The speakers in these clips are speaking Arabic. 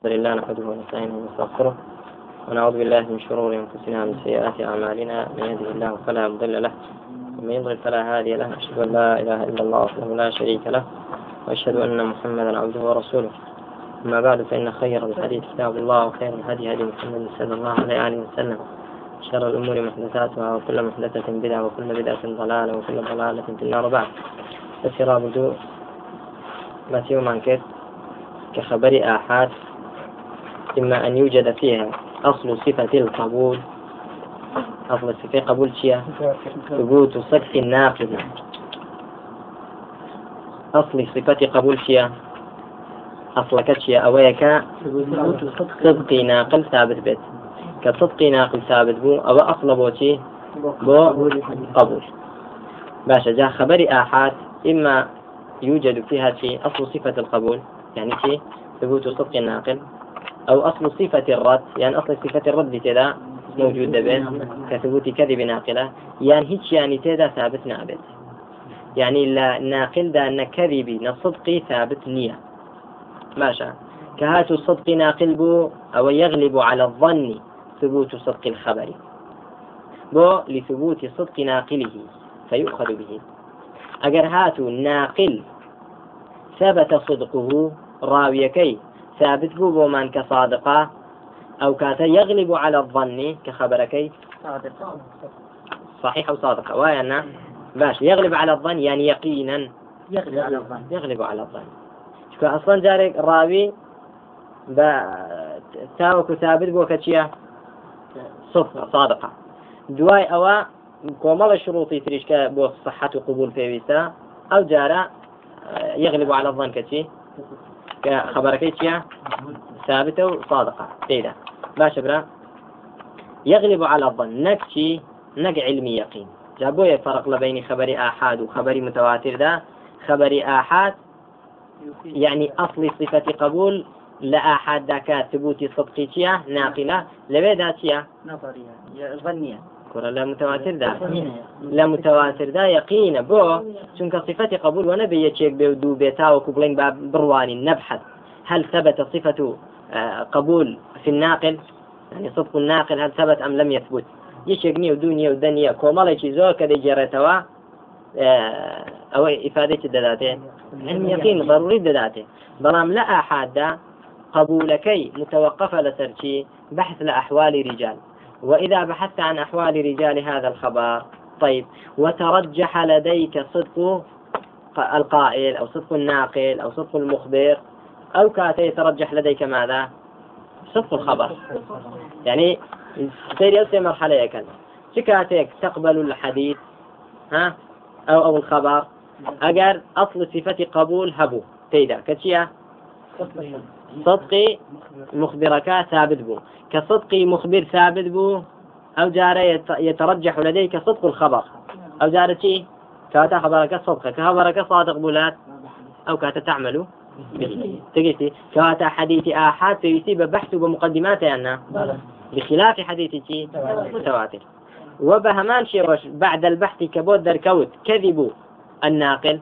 الحمد لله نحمده ونستعينه ونستغفره ونعوذ بالله من شرور أنفسنا ومن سيئات أعمالنا من يهده الله فلا مضل له ومن يضلل فلا هادي له أشهد أن لا إله إلا الله وحده لا شريك له وأشهد أن محمدا عبده ورسوله أما بعد فإن خير الحديث كتاب الله وخير الهدي هدي محمد صلى الله عليه وسلم شر الأمور محدثاتها وكل محدثة بدعة وكل بدعة ضلالة وكل ضلالة في النار بعد. بس رابطو ما مانكت كخبر آحاد. إما أن يوجد فيها أصل صفة القبول. أصل صفة قبول شيء؟ ثبوت صدق الناقل أصل صفة قبول شيء؟ أصل كشيء أويك صدق ناقل ثابت بيت. كصدق ناقل ثابت بو أو أصل بوتي بو قبول. باشا جاء خبر آحاد إما يوجد فيها شيء أصل صفة القبول. يعني شيء ثبوت صدق الناقل أو أصل صفة الرد يعني أصل صفة الرد كذا موجود به كثبوت كذب ناقلة يعني هيك يعني تدا ثابت نابت. يعني لا ناقل ده أن كذبي نصدقي ثابت نية. ماشى كهات الصدق ناقل بو أو يغلب على الظن ثبوت صدق الخبر. بو لثبوت صدق ناقله فيؤخذ به. أجر هاتوا ناقل ثبت صدقه راويكي ثابت بو بومان كصادقة أو كاتا يغلب على الظن كخبركي صحيح أو صادقة؟ ويانا باش. يغلب على الظن يعني يقينا. يغلب على الظن. يغلب على الظن. شكو أصلا جارك راوي با تاوك ثابت بو كتشيا؟ صدقة صادقة. دواي أوا كومال شروطي تريشكا بو صحة وقبول في أو جارة يغلب على الظن كتشي؟ كخبرك چیە ثابتة وصادقة. تيدا باشا برا يغلب على الظن. نكشي نك علمي يقين. جابوا فرق لبين خبر آحاد وخبر متواتر ده. خبر آحاد يعني أصل صفة قبول. لآحاد ذاك ثبوت صدقية ناقلة. لبيدا تيا نظرية. ظنية. كرة لا متواتر ده لا متواتر ده يقين بو چونك صفة قبول ونبي يشيك بيودو بيتا وكبلين باب برواني نبحث هل ثبت صفة آه، قبول في الناقل؟ يعني صدق الناقل هل ثبت أم لم يثبت؟ يشيك نيو دنيا ودنيا كومالي زور كده جرتوا أو إفادة الدلاته علم يقين ضروري الدلاته بلام لا أحد قبولكي متوقفة لسرشي بحث لأحوال رجال وإذا بحثت عن أحوال رجال هذا الخبر طيب وترجح لديك صدق القائل أو صدق الناقل أو صدق المخبر أو كاتي يترجح لديك ماذا؟ صدق الخبر. يعني سير يوسي مرحلة يكن شكاتك تقبل الحديث ها؟ أو أو الخبر. أجر أصل صفة قبول هبو. تيدا كتشيا؟ صدقي مخبرك ثابت بو. كصدقي مخبر ثابت بو أو جار يترجح لديك صدق الخبر. أو جار شيء كاتا خبرك صدق. كخبرك صادق بولات أو كاتا تعمل تقيتي كاتا حديث آحاد فيسيب بحث بمقدمات أنا بخلاف حديث شيء متواتر وبهمان شيء بعد البحث كبود دركوت كذب الناقل.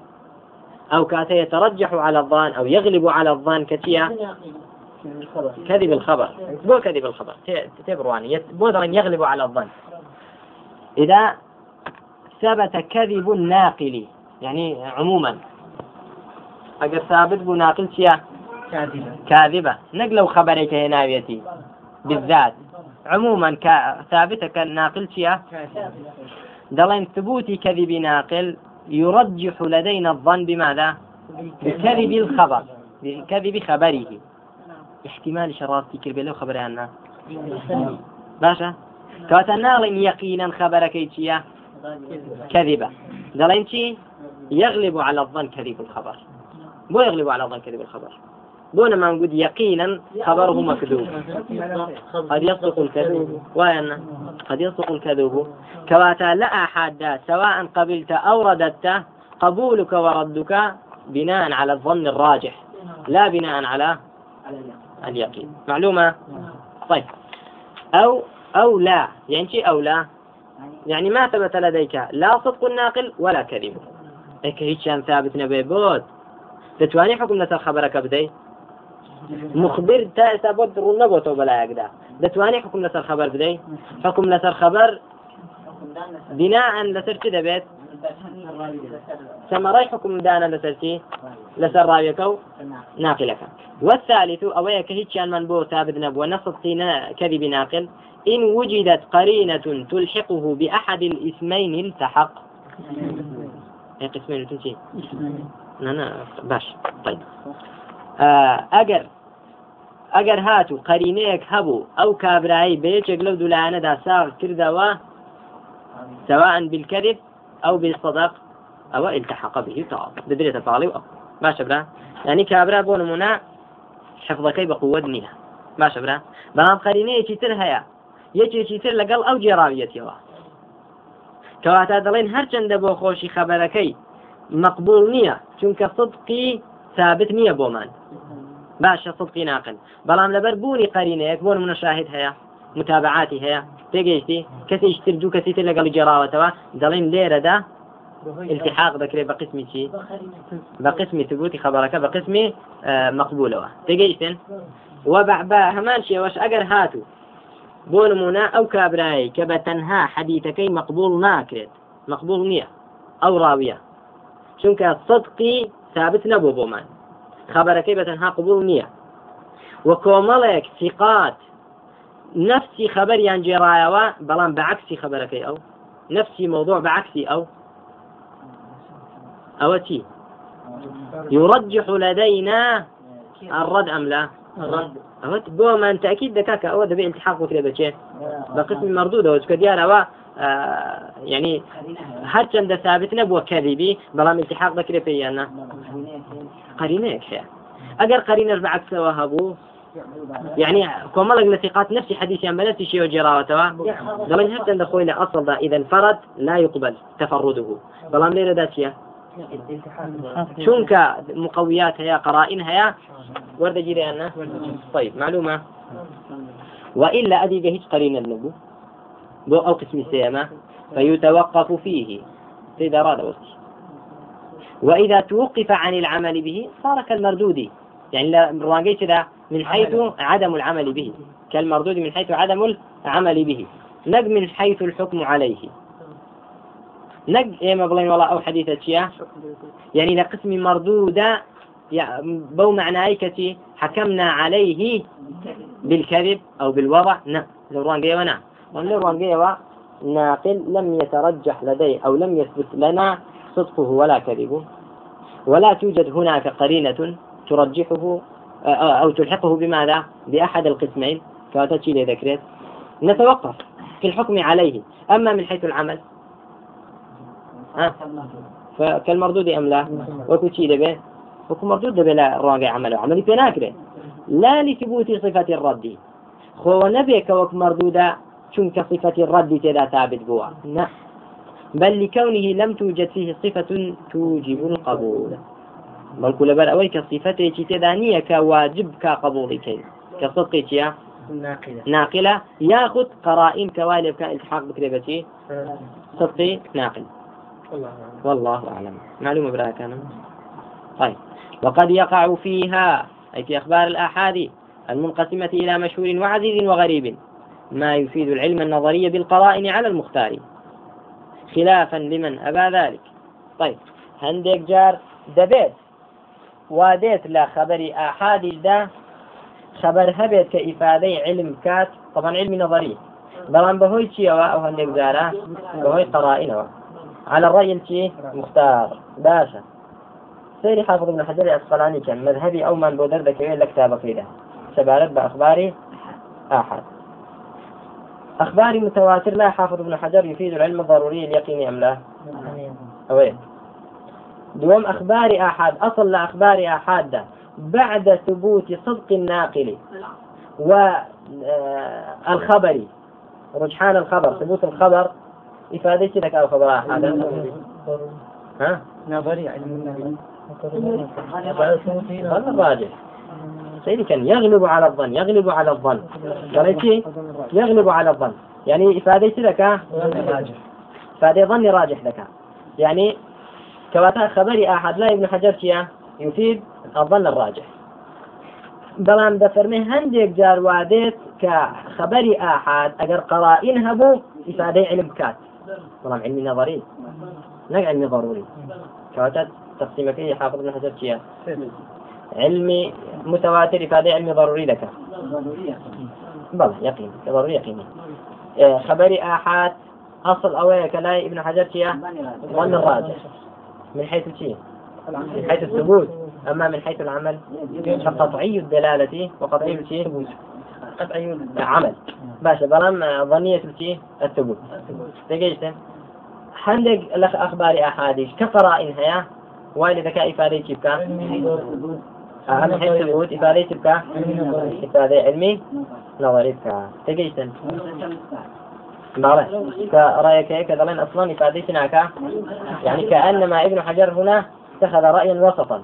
أو كاتا يترجح على الظان أو يغلب على الظان كتيا كذب الخبر. مو كذب الخبر. تبرواني بودرا يغلب على الظن. إذا ثبت كذب الناقل يعني عموما. أجر ثابت بو ناقل شيا؟ كاذبة. كاذبة. نقلو خبرك هنا بالذات. عموما ثابتة كناقل شيا؟ دلين ثبوت كذب ناقل يرجح لدينا الظن بماذا؟ بكذب الخبر بكذب خبره. احتمال شرارتي كربي لو خبري عنا باشا؟ كواتا يقينا خبرك چییە كذبة. دەڵێن يغلب على الظن كذب الخبر. بو يغلب على الظن كذب الخبر. بو ما نقول يقينا خبره مكذوب. قد يصدق الكذوب. وين؟ قد يصدق الكذوب. كواتا لا أحد سواء قبلت أو رددت قبولك وردك بناء على الظن الراجح لا بناء على اليقين. معلومة؟ طيب. أو أو لا. يعني شيء أو لا؟ يعني ما ثبت لديك لا صدق الناقل ولا كذب. هيك هيك ثابت نبي؟ بود دەتوانانی حکم لەسەر خەبەرەکە بدەیت مخبر تا ئێستا بۆ ڕوو نەبووەوە بەلایەکدا دەتوانێت حکم لەسەر خەبەر بدەیت حکم لەسەر خەبەر بناء لەسەر چ دەبێت ثمري حكم دانا لسرتي لسر راويك ناقلك والثالث أويك كهيتشان من بو ثابت نبوة نصبتنا كذب ناقل. إن وجدت قرينة تلحقه بأحد الاسمين التحق. قسمين تنشي لا لا باش. طيب ئەگەر ئەگەر هات و قەرینەیەک هەبوو ئەو کابرایی بەیەکێک لەو دولانەدا ساغ کردەوە سەوان بیلکەریت ئەو بێستەدەق ئەوە التحق به تاڵ دەدرێتە پاڵی ئەو. باشە برا. ینی کابرا بۆ نمونە حفظەکەی بەقوت نییە. باشە برا. بەڵام قەرینەیەکی تر هەیە. یەکێکی تر لەگەڵ ئەو جێراویەتەوە کەواتا دەڵێن هەرچەندە بۆ خۆشی خەبەرەکەی مەقبول نییە. چونکە صدقی ثابت نییە بۆمان باشە سڵقی ناقن. بەڵام لەبەر بوونی قەرینەیەک بۆن منەشاهد هەیە متابعاتی هەیە. پێگەیشتی کەسی شتر دوو کەسی تر لەگەڵی جێراوەتەوە دەڵێم لێرەدا التحاق دەکرێت بە قسمی چی؟ بە قسمی تبوتی خبرەکە بە قسمی مەقبولەوە پێگەیشتن؟ وە بە هەمان شێوەش ئەگەر هاتوو بۆ نمونە ئەو کابرایی کە بە تەنها حەدیتەکەی مەقبول ناکرێت. مەقبول نییە ئەو ڕاویە چونکە صدقی ثابت نەبوو بۆمان خبرەکەی بە تەنها قبول نییە. وە کۆمەڵێک سیقات نفسی خبریان جێڕایەوە بەڵام بەعکسی خبرەکەی ئەو. نفسی موضوع بەعکسی ئەو. ئەوە چی؟ يرجح لدينا الرد أم لا؟ الرد. ئەوە بۆ من تاکیید دەکا کە ئەوە دەبێت انتحاق وترێ بچێ. بە قسمی مردوودەوە چکە دیارەوە يعني هەرچەندە ثابت نەبووە کەذیبی بەڵام التحاق دەکرێت پێیاننا قرينەیەک هەیە. ئەگەر قرينەش بەعکسەوە هەبوو يعني كمالك لثقات نفسي حديث عن بلاتي شيء وجراوتها دلن حتى دخول إلى أصل ده إذا انفرد لا يقبل تفرده. بلام ليلة داتية شونك مقويات هي قرائن هي ورد جيري طيب معلومة؟ وإلا أدي هيج قرين النبو بو أو قسم السيامة فيتوقف فيه. إذا أراد وقت وإذا توقف عن العمل به صار كالمردود. يعني لا كذا من حيث عدم العمل به. كالمردود من حيث عدم العمل به. نق من حيث الحكم عليه. نق إيه بڵێن والله أو حديثة شيا يعني لقسم مردودة بو معنى كتي حكمنا عليه بالكذب أو بالوضع. نعم. لو ونعم لو ناقل لم يترجح لديه أو لم يثبت لنا صدقه ولا كذبه. ولا توجد هناك قرينة ترجحه أو تلحقه بماذا؟ بأحد القسمين. كاتشي ذكرت نتوقف في الحكم عليه. أما من حيث العمل؟ ها؟ فكالمردود أم لا؟ وكتشي به. وكو مردود دەبێت لە ڕواگەی عمل عملی پێ ناکرێت لا لثبوت صفة الرد. خۆ نەبێت وەک مردودە چونکە صفة الرد تێدا ثابت بووە نه بل لكونه لم توجد فيه صفة توجب القبول. بەڵکو لەبەر ئەوەی کە صفتێکی تێدا نییە کە واجب کا قبولی کەین کە صدقی چیە ناقلة. ياخذ قرائن كوالب كان التحاق بكريبتي صدقي ناقل. والله أعلم. معلومة براك كان طيب. وقد يقع فيها أي في أخبار الآحاد المنقسمة إلى مشهور وعزيز وغريب. ما يفيد العلم النظري بالقرائن على المختار. خلافا لمن أبى ذلك. طيب هندك جار دبيت. واديت لا خبر آحاد دا. خبر هبت كإفادة علم كات. طبعا علم نظري. بلان بهوي شيء أو هندك جارة بهوي قرائن على الرأي الشيء مختار. باشا. سيري حافظ ابن حجر الأسقلاني كان مذهبي أو من بودر ذكرين لكتاب كده سبارت بأخبار آحد أخبار متواتر لا حافظ ابن حجر يفيد العلم الضروري اليقيني أم لا؟ أوين دوم أخبار آحاد أصل لأخبار ده بعد ثبوت صدق الناقل والخبر رجحان الخبر ثبوت الخبر. إفادة لك أو خبر آحاد؟ ها؟ نظري علم الراجح سيدي كان يغلب على الظن يغلب على الظن. قريتي؟ يغلب على الظن. يعني إفادة لك؟ إفادة ظن راجح لك. يعني كواتا خبري أحد لا ابن حجر يفيد الظن الراجح. بەڵام دەفەرمێ هەندێک جار کە خەبەری ئاحاد ئەگەر قەڕائین هەبوو ئیفادەی علم بکات بەڵام علمی نظری نەک علمی ضروري. كواتا تقسيمك حافظ بن حجر علمي متواتر إفادة علمي ضروري لك. بلى يقين ضروري يقيني آه، خبري آحاد أصل أويك لا ابن حجر ظن الراجح من حيث شيء من حيث الثبوت. أما من حيث العمل. فقطعي الدلالة وقطعي الشيء قطعي العمل باشا بلام ظنية الشيء الثبوت. دقيقة. هندق لك أخبار أحاديث كقرائن هيا؟ وين ذكاء إفادة تبكى أهم حيث الثبوت إفادة تبكى إفادة علمي. نظري بكى دقيقة بله. كرأيك هيك ظلين أصلا إفادة هناك يعني كأنما ابن حجر هنا اتخذ رأيا وسطا.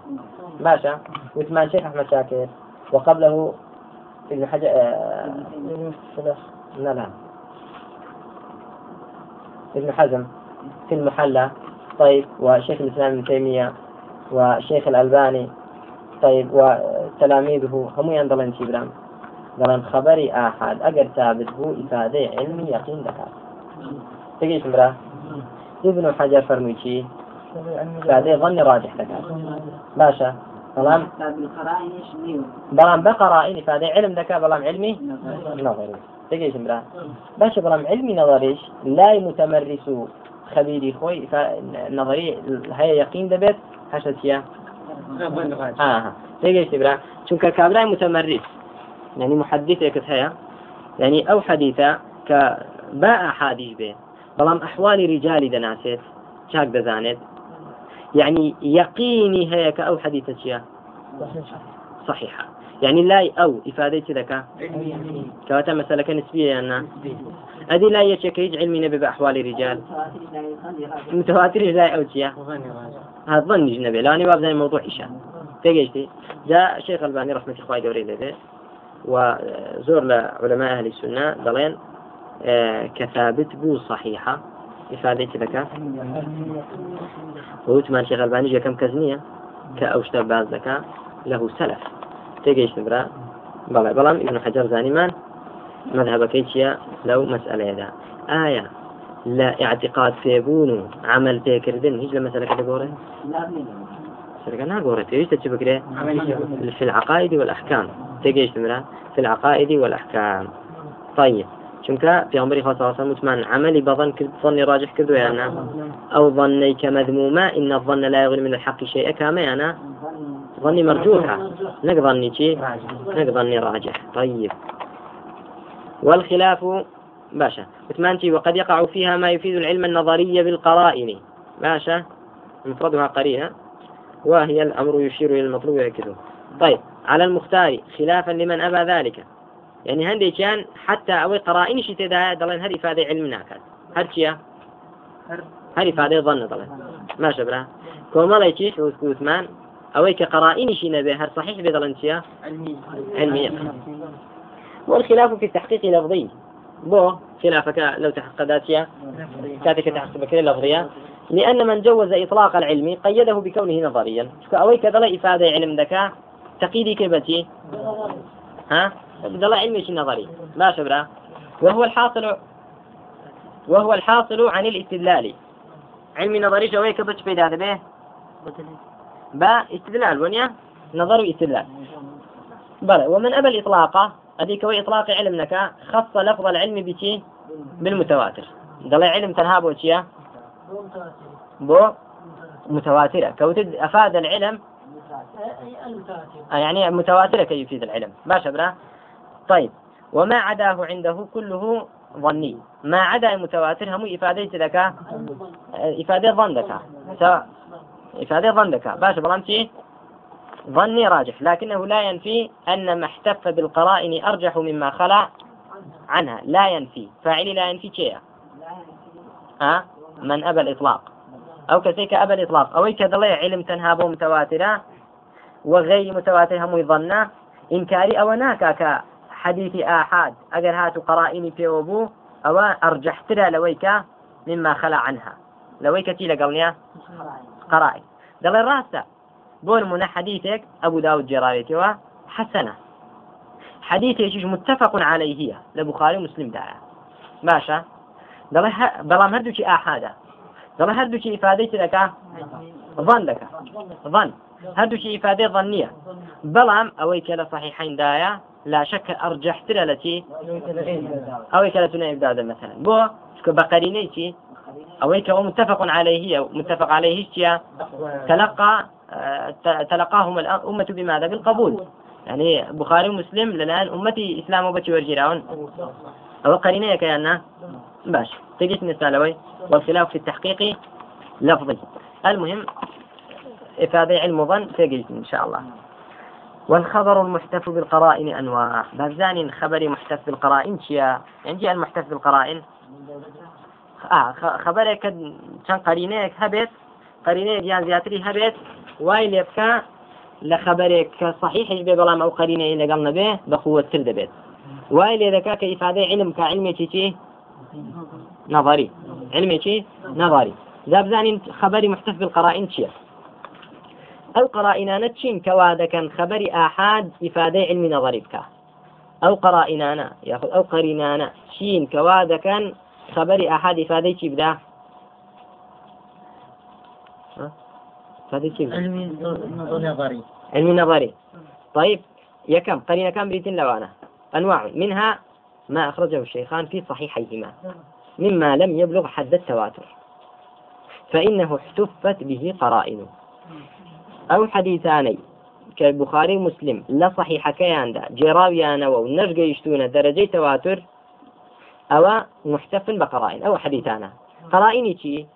ماشى وثمان شيخ أحمد شاكر. وقبله ابن حجر آه... لا لا. ابن حزم في المحلى طيب وشيخ الإسلام ابن تيمية وشيخ الألباني. طيب وتلاميذه هم يندلن شبرام دلن خبري آحاد أجر ثابت هو إفادة علمي يقين دكار تجيش مرا ابن حجر فرميشي إفادة ظن راجح دكار باشا بەڵام؟ بە قەڕائین فادەی علم دەکا بەڵام علمی نظری. تێگەیشم برا. باشە بەڵام علمی نظریش لای متمرس خۆی نظری هەیە یقین دەبێت. هەشە چیە تێگەیشتی برا. چونکە کابرای متەمەریت یعنی محەدیثێکت هەیە یعنی ئەو حەدیتە کە با ئاحادیش بێ بەڵام ئەحوالی ریجای دەناسێت چاک دەزانێت. یعنی یەقینی هەیە کە ئەو حەدیتە چییە؟ صحيحة. يعني لا أو إفادة لك كواتا مسألة نسبية يعني. أدي لا يشكيج علمي نبي بأحوال الرجال متواتر لا أو شيء. هذا ظن جنبي. لاني باب موضوع إشاء. تيجي جاء الشيخ ألباني رحمة الله دوري وزور لعلماء أهل السنة. دلين آه، كثابت بو صحيحة. إفادة لك وتمان شيخ ألباني كم كزنية. كأوشتا باز ذكاء له سلف. تيجيش نبرا بلا بلام ابن حجر زانيمان مذهب كيتشيا لو مسألة يدا آية. لا اعتقاد فيبون عمل تيكردن هيج لمسألة كده قوري سرقة ناقورة تيجي تتبكري في العقائد والأحكام. تيجيش نبرا في العقائد والأحكام. طيب. چونکە پیامبری خاص متمان عملي بظن كرد ظني راجح كرد يعني؟ أو ظني كمذمومة إن الظن لا يغني من الحق شيئا كما أنا ظني مرجوحة. نك ظني شيء نك ظني راجح. طيب. والخلاف باشا. متمانتي وقد يقع فيها ما يفيد العلم النظري بالقرائن. باشا. مفردها قرينة وهي الأمر يشير إلى المطلوب ويكده طيب. على المختار خلافا لمن أبى ذلك. يعني هندي كان حتى أو قرائن شي تدا دلين هذه فادي علمنا كان هر شيء هذه فادي ظن دلين ما شبره كوما يشيش وثمان أو كقرائن شي نبي هر صحيح بدلين شيء علمي. علمي. والخلاف في التحقيق لفظي. بو خلافك لو تحققت شيء كاتك تحقق لفظية لأن من جوز إطلاق العلم قيده بكونه نظريا. فأويك ذلا إفادة علم ذكاء تقيدي كيف ها؟ الله علمي نظري. ما شبره وهو الحاصل وهو الحاصل عن الاستدلال. علمي نظري شوي كبش في هذا به با استدلال ونيا نظر استدلال بلى ومن أبى الإطلاق أديك إطلاق علمك خص لفظ العلم بشي؟ بالمتواتر. قال علم تنهاب وشيا بو؟ متواترة. كوتد أفاد العلم؟ يعني متواترة كي يفيد العلم. ما شبره طيب. وما عداه عنده كله ظني. ما عدا المتواتر هم إفادة لك؟ إفادة ظن لك إفادة ظن لك باش بلانتي ظني راجح لكنه لا ينفي أن ما احتف بالقرائن أرجح مما خلا عنها. لا ينفي. فاعلي لا ينفي شيئا. ها؟ من أبى الإطلاق. أو كسيك أبى الإطلاق. أو كذا علم تنهابه متواترة وغير متواتر هم يظن. إنكاري أو ناكا حديث آحاد. أجر هاتو قرائني في أبو أو أرجحترا لويك مما خلى عنها. لويك تيلا قولنيا قرائي. دەڵێ ڕاستە بۆ نمونە حەدیثێک ئەبوو داود جێراوێتەوە حەسەنە. حەدیثێکیش متتەفق عليه هەیە لە بخاری مسلمدایە باشە؟ دەڵێ بەڵام هەردووکی ئاحادە. دەڵێ هەردووکی ئیفادەی ترەکە ظن دەکە ظن. هەردووکی ئیفادەی ظن نییە. بەڵام ئەوەی کە لە صحیحەیندایە لا شك أرجحتر التي أو كلا تنعب دادا. مثلا. بو شكو بقرينيتي أو هو متفق عليه متفق عليه تلقى تلقاهم الأمة بماذا؟ بالقبول. يعني بخاري ومسلم للآن أمتي إسلام وبتي ورجراون أو قرينة كأنه باش. تجيت مثالوي والخلاف في التحقيق لفظي. المهم إفادة علم ظن تجيت إن شاء الله. والخبر المحتف بالقرائن أنواع. بزان خبر محتف بالقرائن شيا. يعني المحتف بالقرائن. آه خبرك كان قرينيك هبت قرينيك يعني زياتري هبت واي لبكا لخبرك صحيح يجب بلام أو قرينة إلى قلنا به بقوة ترد بيت. واي لذكاك إفادة علم كعلم تشي نظري. علمي شيء نظري. زابزاني خبري محتف بالقرائن شيء. أو قرائنانا تشين كوادا كان خبري آحاد إفادة علمي نظري بك. أو قرائنانا ياخذ أو قرينانا تشين كوادا كان خبري آحاد إفادة شي بدا. علمي نظري. علمي نظري. طيب يا كم قرينة كم بريتين لوانا أنواع. منها ما أخرجه الشيخان في صحيحيهما. مما لم يبلغ حد التواتر. فإنه احتفت به قرائن. أو حديثاني. كالبخاري مسلم لا صحيح كيان دا جراويان و نرجع يشتون درجة تواتر. أو محتف بقرائن أو حديثانا قرائني شي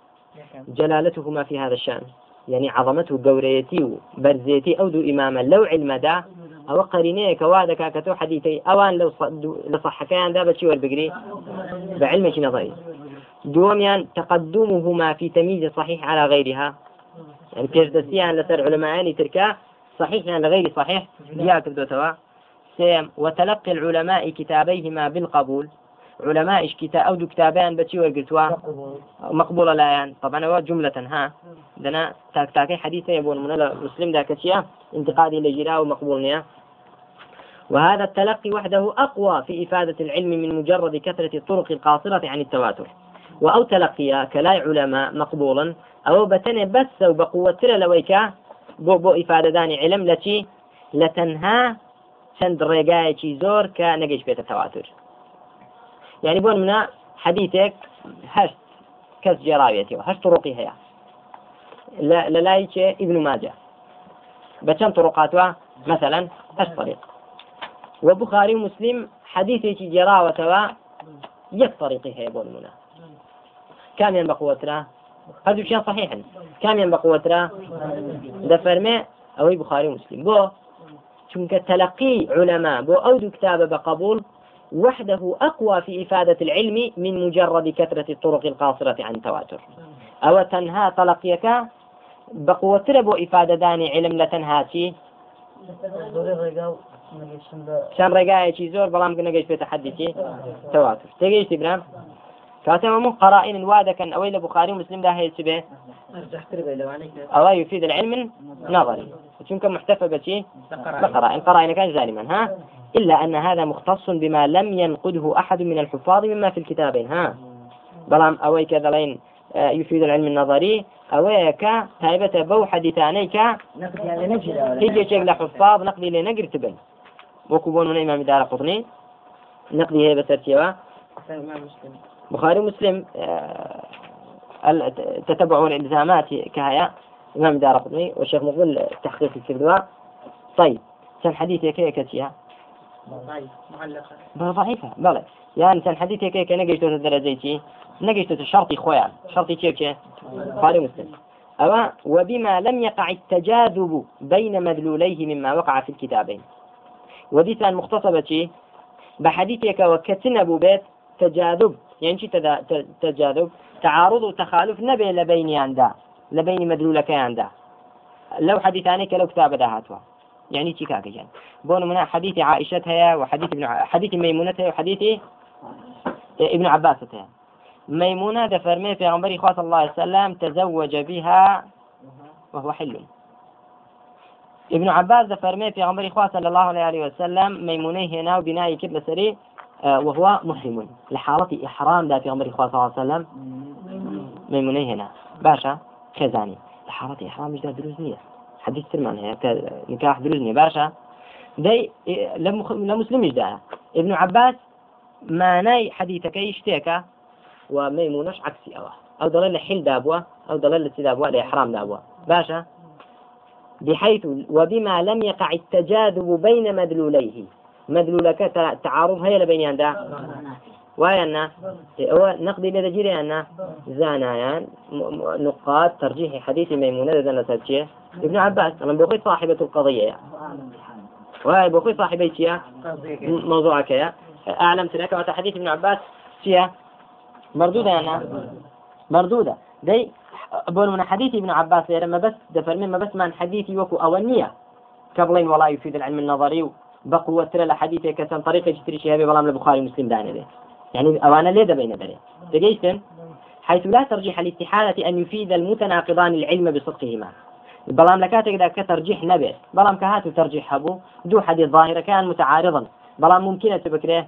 جلالتهما في هذا الشأن. يعني عظمته قوريتي وبرزيتي أو دو إماما. لو علم دا أو قرينيك وادك كتو حديثي. أوان لو لصح كان ذا بشي والبقري. بعلمك نظري. دوميان تقدمهما في تمييز صحيح على غيرها. يعني كيف لسر علماء تركا صحيح يعني لغير صحيح. كتبتوا سيم وتلقي العلماء كتابيهما بالقبول. علماء إيش كتاب أو دو كتابان بتشي ورقلتوا مقبولة لا يعني. طبعا هو جملة ها. دنا تاك تاكي حديثة يبون من مسلم ذاك الشيء. انتقادي لجراء ومقبول نيا وهذا التلقي وحده أقوى في إفادة العلم من مجرد كثرة الطرق القاصرة عن التواتر. وأو تلقي كلا علماء مقبولا. أو بتني بس وبقوة لويكا بو بو إفادة داني علم لتي لتنها. چەند ڕێگایەکی زۆر کە نەگەیش بێتە تەواتر یعنی بۆن منە حەدیتێک هەشت کەس جێراوێتەوە هەشت ڕۆقی هەیە لە لای چێ ئیبن ماجە بە چەند هەشت طريق. وبخاري ومسلم حديثي جراوة يك طريقي هي بول منا كم ين بقوتنا هذا شيء صحيح. كم ين بقوتنا دفرمي أو بخاري ومسلم. بو چونك تلقي علماء بو أو كتاب بقبول وحده أقوى في إفادة العلم من مجرد كثرة الطرق القاصرة عن التواتر أو تنهى تلقيك؟ بقوة بو إفادة داني علم لتنهاتي شان ڕێگایەکی زۆر بەڵام نەگەیشت بێتە حەدیکی تەواتر تێگەیشتی برام كاتمهم قرائن وادكن أو إلى بخاري ومسلم ده هي سبه أو يفيد العلم نظري. يمكن محتفى بشي بقرائن. قرائن كان ظالما ها؟ إلا أن هذا مختص بما لم ينقده أحد من الحفاظ مما في الكتابين ها؟ بلام أوي كذا لين آه، يفيد العلم النظري. أويك تايبة بو حديثانيك. هيجي شيء لحفاظ نقدي لنقر تبن وكبون من إمام دار قطني نقدي هي بسرتيوا بخاري مسلم آه، تتبع الالتزامات كهيا إمام دار قطني والشيخ مقبول تحقيق الكردوا طيب سن حديث كي كتيا؟ ضعيفة. بلى. يعني سن حديث كي كي نجيش الدرجة نجيش الشرطي خويا. شرطي كيف بخاري مسلم أو وبما لم يقع التجاذب بين مدلوليه مما وقع في الكتابين. وديتان مختصبة بحديثك وكتنبو بيت تجاذب يعني شي تجاذب تعارض وتخالف نبي لبين ياندا لبين مدلولك ياندا لو حديثانك لو كتاب دهاتوا يعني شي كاكي جان. بون من حديث عائشة هي وحديث ابن حديث ميمونة هي وحديث ابن عباس هي. ميمونة دفرمي في غنبري صلى الله عليه وسلم تزوج بها وهو حل. ابن عباس فرمي في عمر إخوة صلى الله عليه وسلم ميمونيه هنا وبناء كبل سري وهو محرم. لحالة إحرام ذات عمر إخوة صلى الله عليه وسلم. ميمونيه هنا. باشا خزاني. لحالة إحرام مش دروز حديث سرمان هي نكاح دروز باشا دي لمسلم جدا ابن عباس ما ناي حديثك يشتيك. وميمونش عكسي أوه. أو دليل حل دابوة. أو دليل دابوة. لإحرام دابوة. باشا بحيث وبما لم يقع التجاذب بين مدلوليه. مدلولك تعارض هي لبين يندا وأن هو نقضي لدى جيري أن زانايان نقاط ترجيح حديث ميمونة لدى ابن عباس من بقي صاحبة القضية وهي بقي صاحبة موضوعك يا. أعلمت لك وتحديث ابن عباس. فيها مردودة أنا. مردودة. دي بقول من حديث ابن عباس لما بس دفر من بس من حديثي وكو أولنية. قبلين ولا يفيد العلم النظري بقوة ترى الحديث كسن طريقة تشتري شهابي بلام البخاري ومسلم دانه ده يعني أوانا ليه بين ذلك دقيتن حيث لا ترجيح الاستحالة أن يفيد المتناقضان العلم بصدقهما. بلام لكاتك ذا كترجيح نبي بلام كهات ترجيح هبو دو حديث ظاهرة كان متعارضا بلام ممكنة تبكره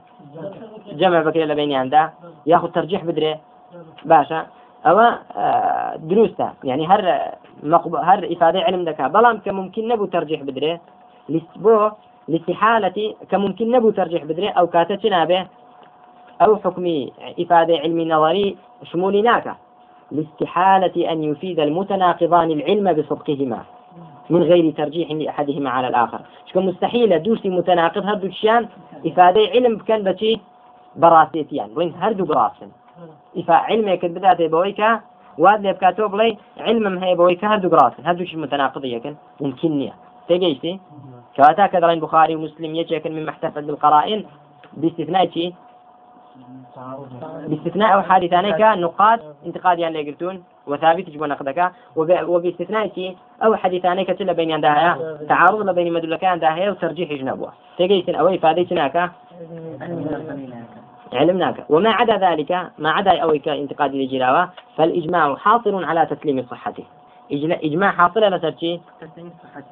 جمع بكره لبيني عنده ياخذ ترجيح بدري باشا أو دروسته يعني مقب... هر إفادة علم دكا بلام كممكن نبو ترجيح بدري بو لاستحالة كممكن نبو ترجيح بدري أو كاتتنا به أو حكم إفادة علمي نظري شمولي ناكا لاستحالة أن يفيد المتناقضان العلم بصدقهما من غير ترجيح لأحدهما على الآخر. شكون مستحيل دوسي متناقض هردو الشيان إفادة علم كان بشي براسيتيان بلين هردو براسن. إفا علمك بدأت بويكا واد لێ بکاتەوە بڵێ علمم هەیە بەوەی کە هەردوو گڕاستن هەردووشی متناقضیەکەن ممکن نییە تێگەیشتی كواتا کە دەڵێن بخاری مسلم یەکێکن من محتفل بالقرائن. باستثناء شي؟ باستثناء أو حادثانك نقاط انتقاديان ليقلتون وثابت جبو نقدك وباستثناء شي أو حديثانك تلا بين عندها تعارض بين مدلكان عندها وترجيح جنبوه تجيسن أو إفادة علمناك. وما عدا ذلك ما عدا أويك انتقاد الجلاوة فالإجماع حاصل على تسليم صحته. إجماع حاصل على ترشي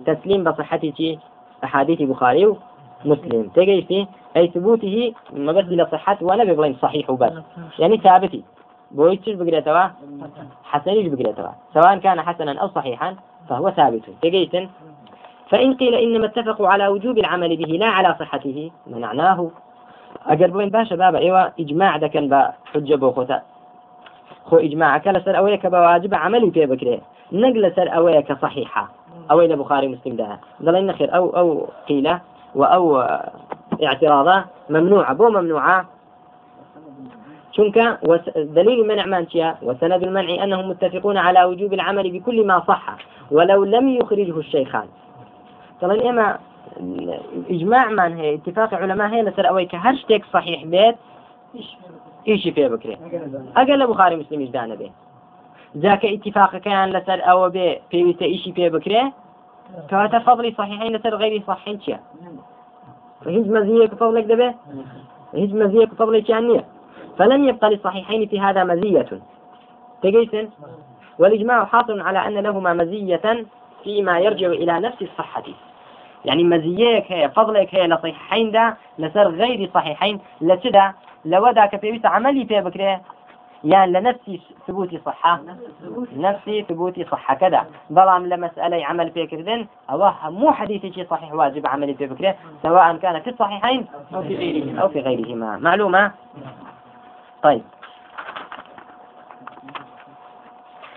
تسليم بصحته أحاديث بخاري ومسلم. تجيسي أي ثبوته ما بس لصحة ولا ببلين صحيح وبس. يعني ثابتي. بويتش بقريتوا حسنيش بقريتوا سواء كان حسنا أو صحيحا فهو ثابت. تجيسن فإن قيل إنما اتفقوا على وجوب العمل به لا على صحته منعناه. ئەگەر بڵین باشە بابە ئێوە ئیجماع دەکەن بە حجە بۆ خۆتا خۆ ئیجماعەکە لەسەر ئەوەیە کە بە واجب عملی پێ بکرێ نەک لەسەر ئەوەیە صحیحە ئەوەی لە بخاری مسلمدا دەڵێن نەخێر ئەو ئەو قیلە وأو اعتراضة ممنوعة بو ممنوعة شنك؟ دليل المنع مانشيا وسند المنع أنهم متفقون على وجوب العمل بكل ما صح ولو لم يخرجه الشيخان. طبعا إما إجماع من هي اتفاق علماء هي لسر أوي كهر شتيك صحيح بيت إيش فيه بكري أقل بخاري مسلم إجدانا به كان لسر أو بي في ويتا إيش فيه بكري كواتا فضلي صحيحين لسر غير صحيحين شيا فهج مزية كفضلك دبه؟ هج مزية كفضلك كانية فلم يبقى للصحيحين في هذا مزية. تقيسن؟ والإجماع حاصل على أن لهما مزية فيما يرجع إلى نفس الصحة. يعني مزيك هي فضلك هي لصحيحين ده لسر غير صحيحين. لسدا لو ذاك في عملي في بكره يعني لنفسي ثبوتي صحة. نفسي ثبوتي صحة. كذا. ظلام لمسألة عمل في كذن أو مو حديث شيء صحيح واجب عملي في بكره سواء كان في الصحيحين أو في غيرهما. أو في غيرهما. معلومة؟ طيب.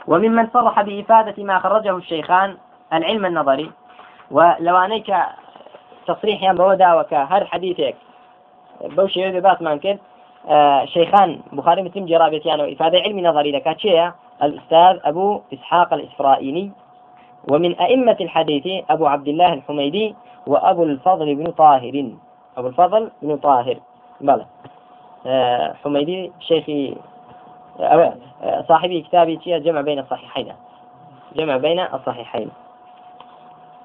وممن صرح بإفادة ما خرجه الشيخان العلم النظري. ولوانيك تصريح يا بودا وكا هر حديثك بوشي باس آه شيخان بخاري مسلم جرابتيان وإفادة علمي نظري لك الأستاذ أبو إسحاق الإسرائيلي. ومن أئمة الحديث أبو عبد الله الحميدي وأبو الفضل بن طاهر. أبو الفضل بن طاهر. بلى. آه حميدي شيخي آه صاحبي كتابي جمع بين الصحيحين. جمع بين الصحيحين.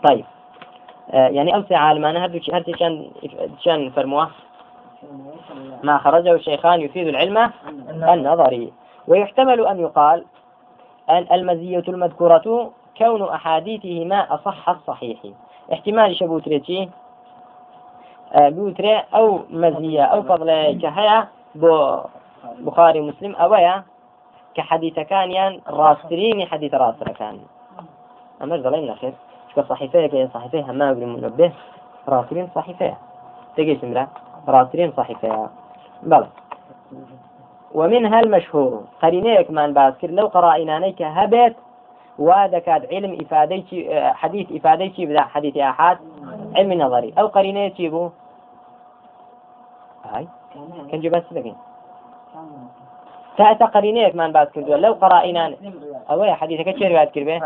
طيب. آه، يعني أوسع عالمان هردو هردو كان كان فرموة؟ ما خرجه الشيخان يفيد العلم النظري ويحتمل أن يقال أن المزية المذكورة كون أحاديثهما أصح الصحيح. احتمال شبوتريتي آه، بوتري أو مزية أو فضل كهيا بخاري مسلم أويا كحديث كان يعني راستريني حديث راستر كان. أما ظلين خير كصحيفة كي صحيفة بن منبه راسلين صحيفة تجي سمرة راسلين صحيفة. بلى. ومنها المشهور. قرينيك من باسكر. لو قرائنانيك هبت وذكاد علم إفاديتي حديث إفاديتي بدا حديث أحد. علم نظري. أو قرينيتي بو هاي. كان جبت لكن تا قرينيك من كردوا لو قرائنا أوي حديثك كتير بعد كربة؟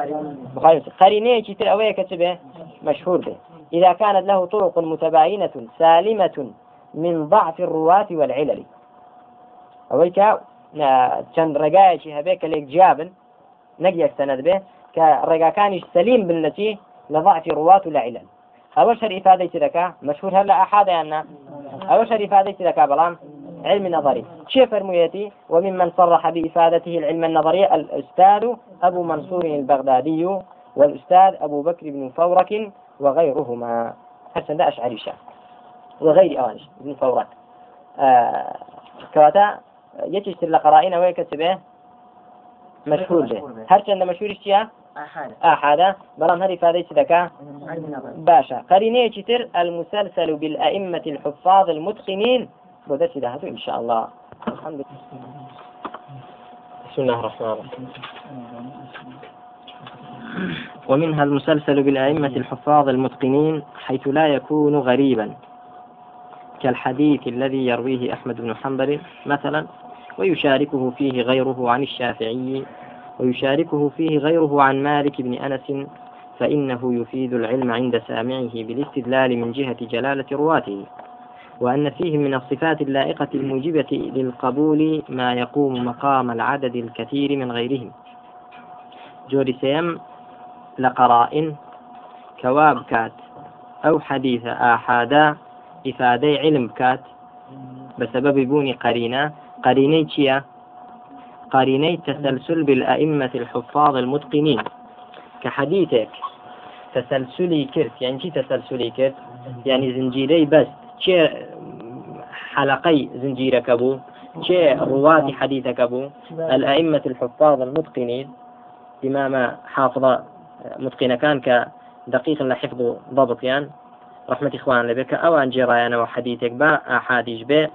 بخاري قرينيك كتير أوي كتبه. مشهور به. إذا كانت له طرق متباينة سالمة من ضعف الرواة والعلل. أوي كا چەند ڕێگایەکی هەبێ کە لێک جیابن نەک یەک سەنەت بێ کە ڕێگاکانیش سەلیم بنەتی لە ضعفی ڕوات و لە عیلن ئەوە ئیفادەی دەکا مەشهور هەر لە ئەحادیاننا ئەوە شەر ئیفادەی دەکا بەڵام علم نظري شيء فرميتي وممن صرح بإفادته العلم النظري الأستاذ أبو منصور البغدادي والأستاذ أبو بكر بن فورك وغيرهما. حسن أشعري شاه وغير أوانش بن فورك آه كواتا يتشتر لقرائنا ويكتبه مشهور به. هر چند مشهور اشتيا؟ أحد بلام هذه فادي ذكاء باشا. قرينية تر؟ المسلسل بالأئمة الحفاظ المتقنين. بدأت دهته إن شاء الله الحمد لله بسم الله الرحمن الرحيم ومنها المسلسل بالأئمة الحفاظ المتقنين حيث لا يكون غريبا. كالحديث الذي يرويه أحمد بن حنبل مثلا ويشاركه فيه غيره عن الشافعي ويشاركه فيه غيره عن مالك بن أنس فإنه يفيد العلم عند سامعه بالاستدلال من جهة جلالة رواته. وأن فيه من الصفات اللائقة الموجبة للقبول ما يقوم مقام العدد الكثير من غيرهم جوري سيم لقرائن كواب كات أو حديث آحادا إفادة علم كات بسبب بوني قرينة. قريني تشيا قريني تسلسل بالأئمة الحفاظ المتقنين. كحديثك تسلسلي كرت يعني شي تسلسلي كرت؟ يعني زنجيري بس. چێ حلقي زنجيرك بوو چێ ڕواتی حديثك بوو الأئمة الحفاظ المتقنين. إمام حافظة متقنة كان كدقيق لحفظ ضبط يعني رحمة إخوان لبك. أن جرايانا وحديثك با أحاديث به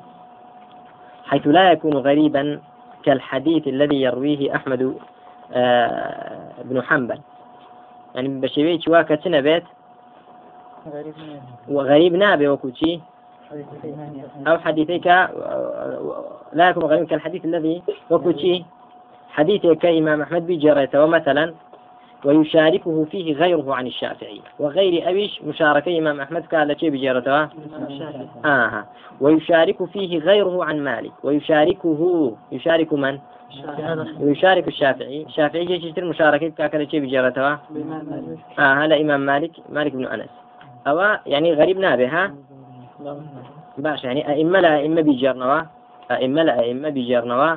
حيث لا يكون غريبا كالحديث الذي يرويه أحمد آه، بن حنبل. يعني بشوي شواكة سنة بيت. وغريب نابي وكوتشي أو حديثيك لا يكون غريب كالحديث الذي وكوتشي حديثك إمام أحمد بجريته ومثلا ويشاركه فيه غيره عن الشافعي وغير أبيش مشاركة إمام أحمد قال شيء بجرته آه ويشارك فيه غيره عن مالك. ويشاركه يشارك من؟ ويشارك الشافعي. الشافعي جيش يشتري مشاركة كاكل شيء بجرته آه هذا إمام مالك مالك بن أنس. أو يعني غريب نابه ها؟ باش يعني أئمة لا أئمة بيجرنوا أئمة لا أئمة بيجرنوا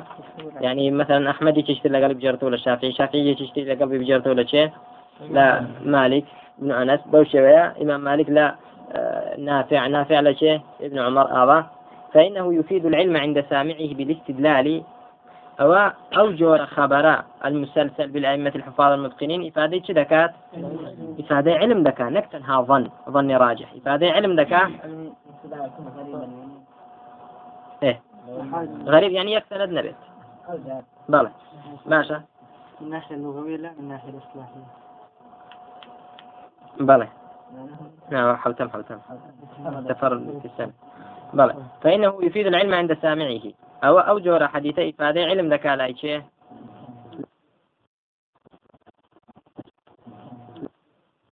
يعني مثلا أحمد يشتري لقلب بجرته ولا الشافعي الشافعي يشتري لقلب بجرته ولا شيء؟ لا. مالك بن أنس بوشوية إمام مالك لا. آه، نافع نافع لا شيء. ابن عمر آبا فإنه يفيد العلم عند سامعه بالاستدلال. أو أو جور خبراء المسلسل بالأئمة الحفاظ المتقنين. إفادة دكات؟ إفادة علم دكا. نكتنها ظن. ظن راجح. إفادة علم دكا؟ غريب يعني يكسر نبت بلى ماشي. من الناحية اللغوية لا من الناحية الإصلاحية. بلى نعم حوتم حوتم تفرد في السنة بلى فإنه يفيد العلم عند سامعه. أو أوجه حديث إفادة علم ذكاء لا شيء